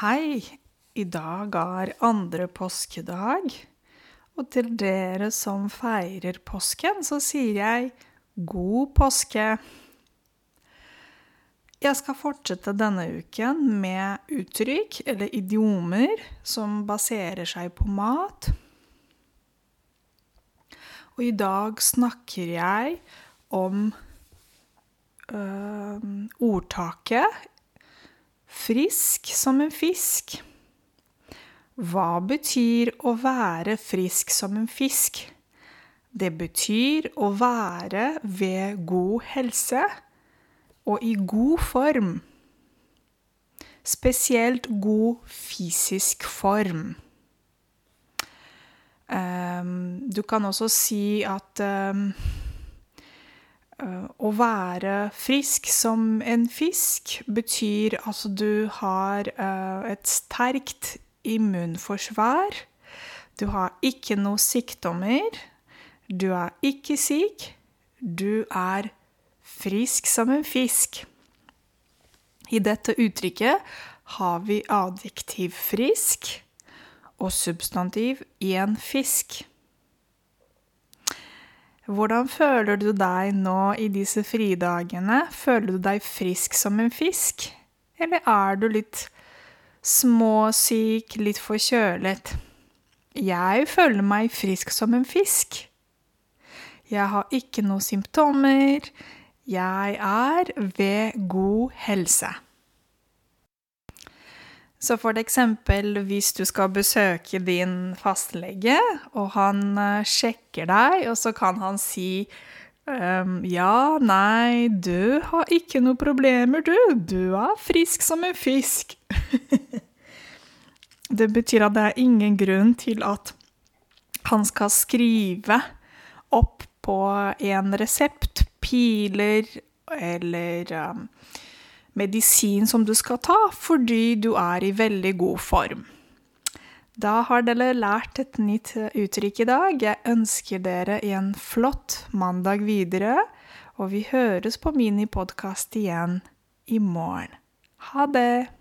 Hei, i dag er andre påskedag, og til dere som feirer påsken, så sier jeg god påske. Jeg skal fortsette denne uken med uttrykk eller idiomer som baserer seg på mat. Og i dag snakker jeg om øh, ordtaket 'frisk som en fisk'. Hva betyr å være frisk som en fisk? Det betyr å være ved god helse og i god form. Spesielt god fysisk form. Um, du kan også si at uh, å være frisk som en fisk betyr altså du har uh, et sterkt immunforsvar. Du har ikke noen sykdommer. Du er ikke syk. Du er frisk som en fisk. I dette uttrykket har vi adjektiv 'frisk' og substantiv 'en fisk'. Hvordan føler du deg nå i disse fridagene? Føler du deg frisk som en fisk? Eller er du litt småsyk, litt forkjølet? Jeg føler meg frisk som en fisk. Jeg har ikke noen symptomer. Jeg er ved god helse. Så for eksempel hvis du skal besøke din fastlege, og han sjekker deg, og så kan han si um, Ja, nei, du har ikke noen problemer, du. Du er frisk som en fisk. det betyr at det er ingen grunn til at han skal skrive opp på en resept piler eller um, medisin som du skal ta, fordi du er i veldig god form. Da har dere lært et nytt uttrykk i dag. Jeg ønsker dere en flott mandag videre, og vi høres på minipodkast igjen i morgen. Ha det!